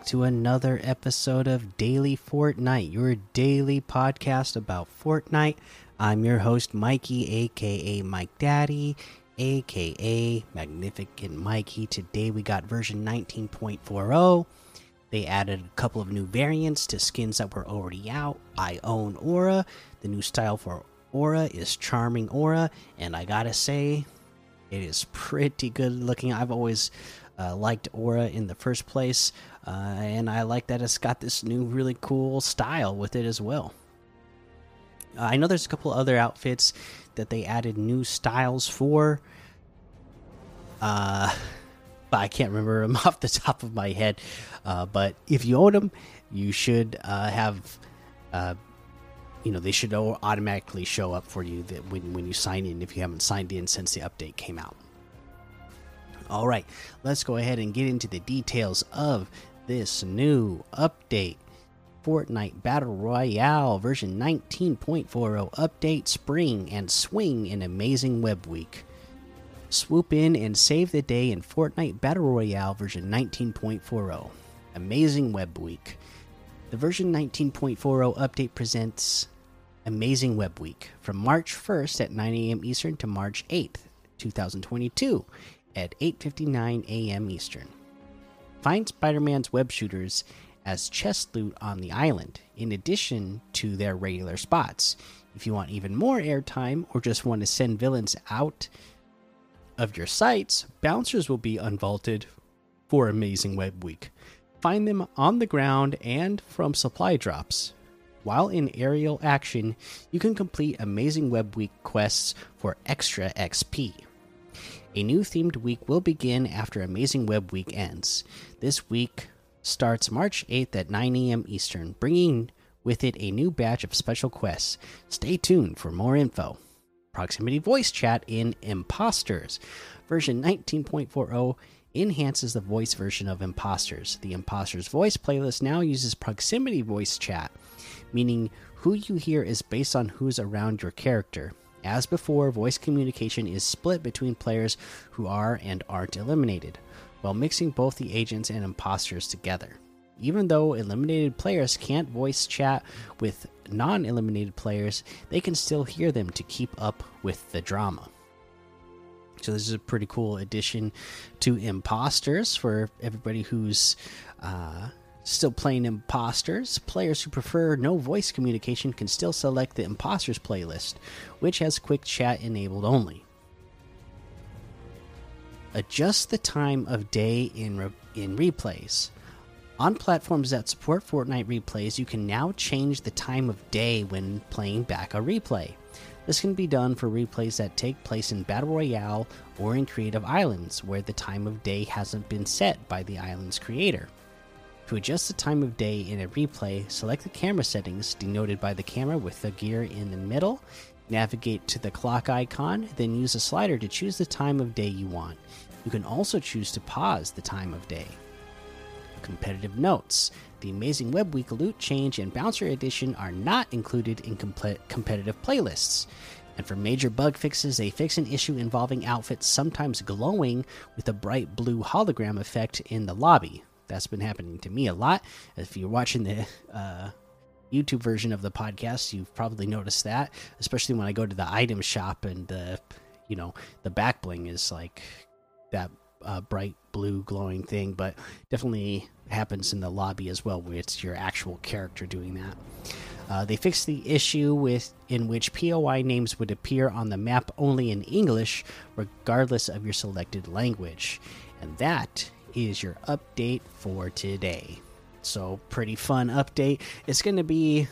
back to another episode of Daily Fortnite, your daily podcast about Fortnite. I'm your host, Mikey, aka Mike Daddy, aka Magnificent Mikey. Today we got version 19.40. They added a couple of new variants to skins that were already out. I own Aura. The new style for Aura is Charming Aura, and I gotta say, it is pretty good looking. I've always uh, liked Aura in the first place, uh, and I like that it's got this new really cool style with it as well. I know there's a couple other outfits that they added new styles for. Uh, but I can't remember them off the top of my head. Uh, but if you own them, you should uh, have, uh, you know, they should automatically show up for you that when when you sign in. If you haven't signed in since the update came out. All right, let's go ahead and get into the details of this new update. Fortnite Battle Royale version 19.40 update spring and swing in Amazing Web Week. Swoop in and save the day in Fortnite Battle Royale version 19.40 Amazing Web Week. The version 19.40 update presents Amazing Web Week from March 1st at 9 a.m. Eastern to March 8th, 2022 at 8:59 a.m. Eastern. Find Spider-Man's web shooters as chest loot on the island, in addition to their regular spots. If you want even more airtime or just want to send villains out of your sights, bouncers will be unvaulted for Amazing Web Week. Find them on the ground and from supply drops. While in aerial action, you can complete Amazing Web Week quests for extra XP. A new themed week will begin after Amazing Web Week ends. This week starts March 8th at 9 a.m. Eastern, bringing with it a new batch of special quests. Stay tuned for more info. Proximity voice chat in Imposters. Version 19.40 enhances the voice version of Imposters. The Imposters voice playlist now uses proximity voice chat, meaning who you hear is based on who's around your character. As before, voice communication is split between players who are and aren't eliminated, while mixing both the agents and imposters together. Even though eliminated players can't voice chat with non eliminated players, they can still hear them to keep up with the drama. So, this is a pretty cool addition to imposters for everybody who's uh, still playing imposters. Players who prefer no voice communication can still select the imposters playlist, which has quick chat enabled only. Adjust the time of day in, re in replays. On platforms that support Fortnite replays, you can now change the time of day when playing back a replay. This can be done for replays that take place in Battle Royale or in Creative Islands, where the time of day hasn't been set by the island's creator. To adjust the time of day in a replay, select the camera settings denoted by the camera with the gear in the middle, navigate to the clock icon, then use a slider to choose the time of day you want. You can also choose to pause the time of day. Competitive notes The Amazing Web Week Loot Change and Bouncer Edition are not included in competitive playlists. And for major bug fixes, they fix an issue involving outfits sometimes glowing with a bright blue hologram effect in the lobby. That's been happening to me a lot. If you're watching the uh, YouTube version of the podcast, you've probably noticed that, especially when I go to the item shop and the, you know, the back bling is like that uh, bright blue glowing thing, but definitely happens in the lobby as well, where it's your actual character doing that. Uh, they fixed the issue with in which POI names would appear on the map only in English, regardless of your selected language, and that is your update for today. So, pretty fun update. It's going to be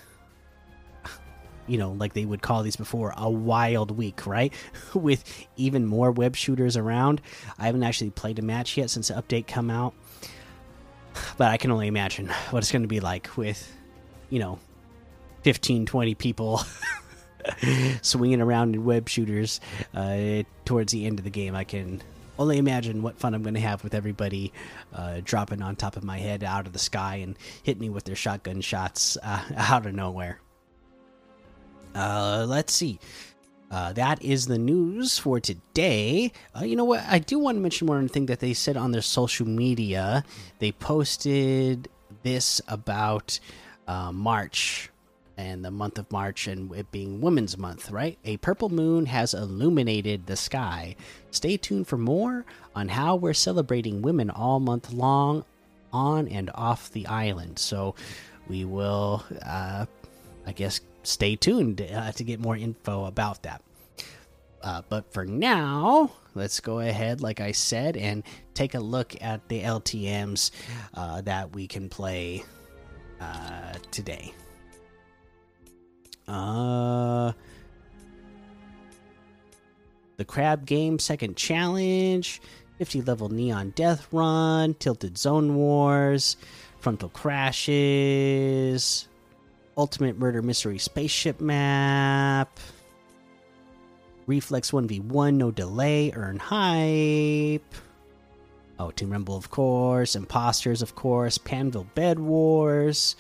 you know, like they would call these before, a wild week, right? With even more web shooters around. I haven't actually played a match yet since the update come out, but I can only imagine what it's going to be like with, you know, 15, 20 people swinging around in web shooters uh, towards the end of the game. I can only imagine what fun I'm going to have with everybody uh, dropping on top of my head out of the sky and hitting me with their shotgun shots uh, out of nowhere. Uh, let's see. Uh, that is the news for today. Uh, you know what? I do want to mention one thing that they said on their social media. They posted this about uh, March and the month of March and it being Women's Month, right? A purple moon has illuminated the sky. Stay tuned for more on how we're celebrating women all month long on and off the island. So we will, uh, I guess, stay tuned uh, to get more info about that. Uh, but for now, let's go ahead, like I said, and take a look at the LTMs uh, that we can play uh, today. Uh, the Crab Game Second Challenge, 50 level Neon Death Run, Tilted Zone Wars, Frontal Crashes, Ultimate Murder Mystery Spaceship Map, Reflex 1v1, no delay, earn hype. Oh, Team Rumble, of course. Imposters, of course. Panville Bed Wars.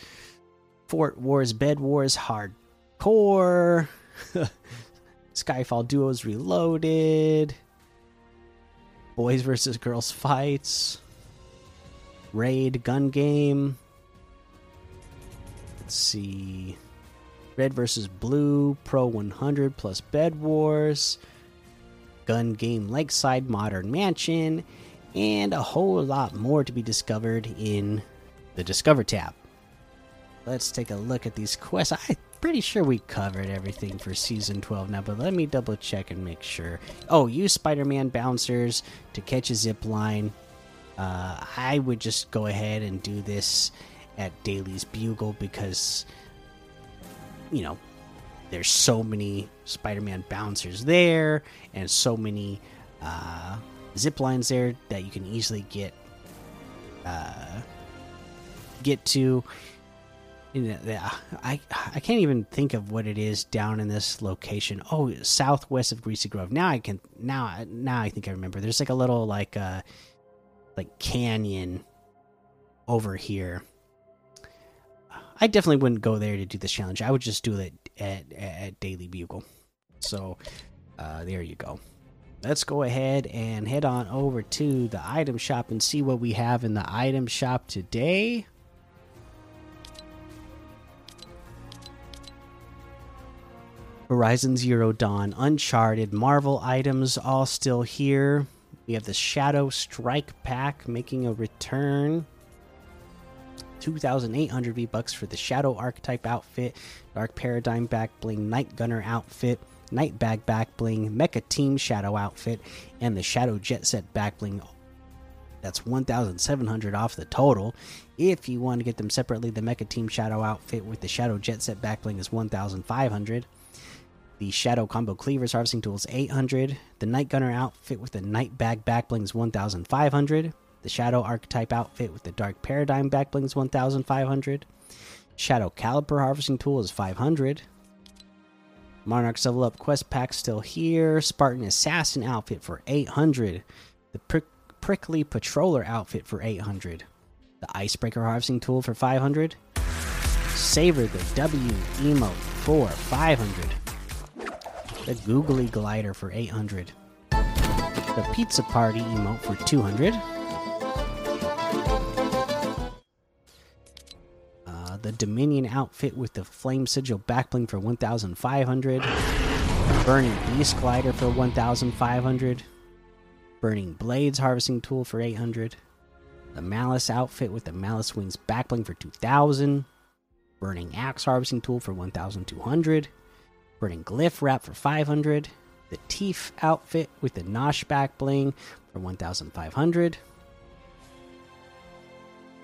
Fort Wars, Bed Wars, Hardcore. Skyfall Duos Reloaded. Boys versus Girls Fights. Raid Gun Game. Let's see. Red versus Blue Pro 100 plus Bed Wars. Gun Game Lakeside Modern Mansion. And a whole lot more to be discovered in the Discover tab. Let's take a look at these quests. I'm pretty sure we covered everything for Season 12 now, but let me double check and make sure. Oh, use Spider Man bouncers to catch a zip line. Uh, I would just go ahead and do this at Daily's Bugle because, you know, there's so many Spider-Man bouncers there and so many uh, zip lines there that you can easily get uh, get to. Yeah, I I can't even think of what it is down in this location. Oh, southwest of Greasy Grove. Now I can now now I think I remember. There's like a little like uh like canyon over here I definitely wouldn't go there to do this challenge. I would just do it at, at Daily Bugle. So uh, there you go. Let's go ahead and head on over to the item shop and see what we have in the item shop today. Horizon Zero Dawn, Uncharted, Marvel items all still here. We have the Shadow Strike pack making a return. 2,800 V bucks for the Shadow Archetype outfit, Dark Paradigm back bling, Night Gunner outfit, Night Bag back bling, Mecha Team Shadow outfit, and the Shadow Jet Set back bling. That's 1,700 off the total. If you want to get them separately, the Mecha Team Shadow outfit with the Shadow Jet Set back bling is 1,500. The Shadow Combo Cleavers Harvesting Tool is 800. The Night Gunner outfit with the Night Bag back bling is 1,500. The Shadow Archetype outfit with the Dark Paradigm backbling is 1,500. Shadow Caliper Harvesting Tool is 500. Monarch's Level Up Quest Pack still here. Spartan Assassin outfit for 800. The Prick Prickly Patroller outfit for 800. The Icebreaker Harvesting Tool for 500. Savor the W emote for 500. The Googly Glider for 800. The Pizza Party emote for 200. Uh, the Dominion outfit with the Flame Sigil backbling for 1,500. Burning Beast Glider for 1,500. Burning Blades harvesting tool for 800. The Malice outfit with the Malice Wings backbling for 2,000. Burning Axe harvesting tool for 1,200. Burning Glyph wrap for 500. The Teeth outfit with the Nosh back bling for 1,500.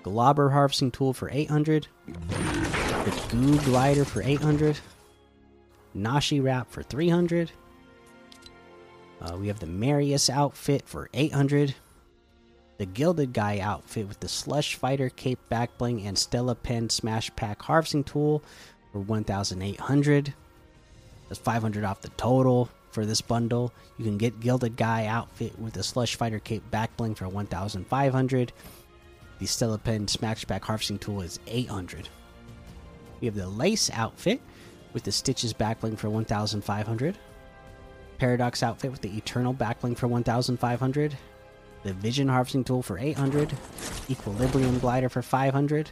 Globber harvesting tool for 800. The Goo glider for 800. Nashi wrap for 300. Uh, we have the Marius outfit for 800. The Gilded Guy outfit with the Slush Fighter Cape back bling and Stella Pen Smash Pack Harvesting Tool for 1,800. That's 500 off the total for this bundle. You can get Gilded Guy outfit with the Slush Fighter Cape Backbling for 1,500. The Stella Pen Smashback Harvesting Tool is 800. We have the Lace outfit with the Stitches backbling for 1,500. Paradox outfit with the Eternal backbling for 1,500. The Vision harvesting tool for 800. Equilibrium glider for 500.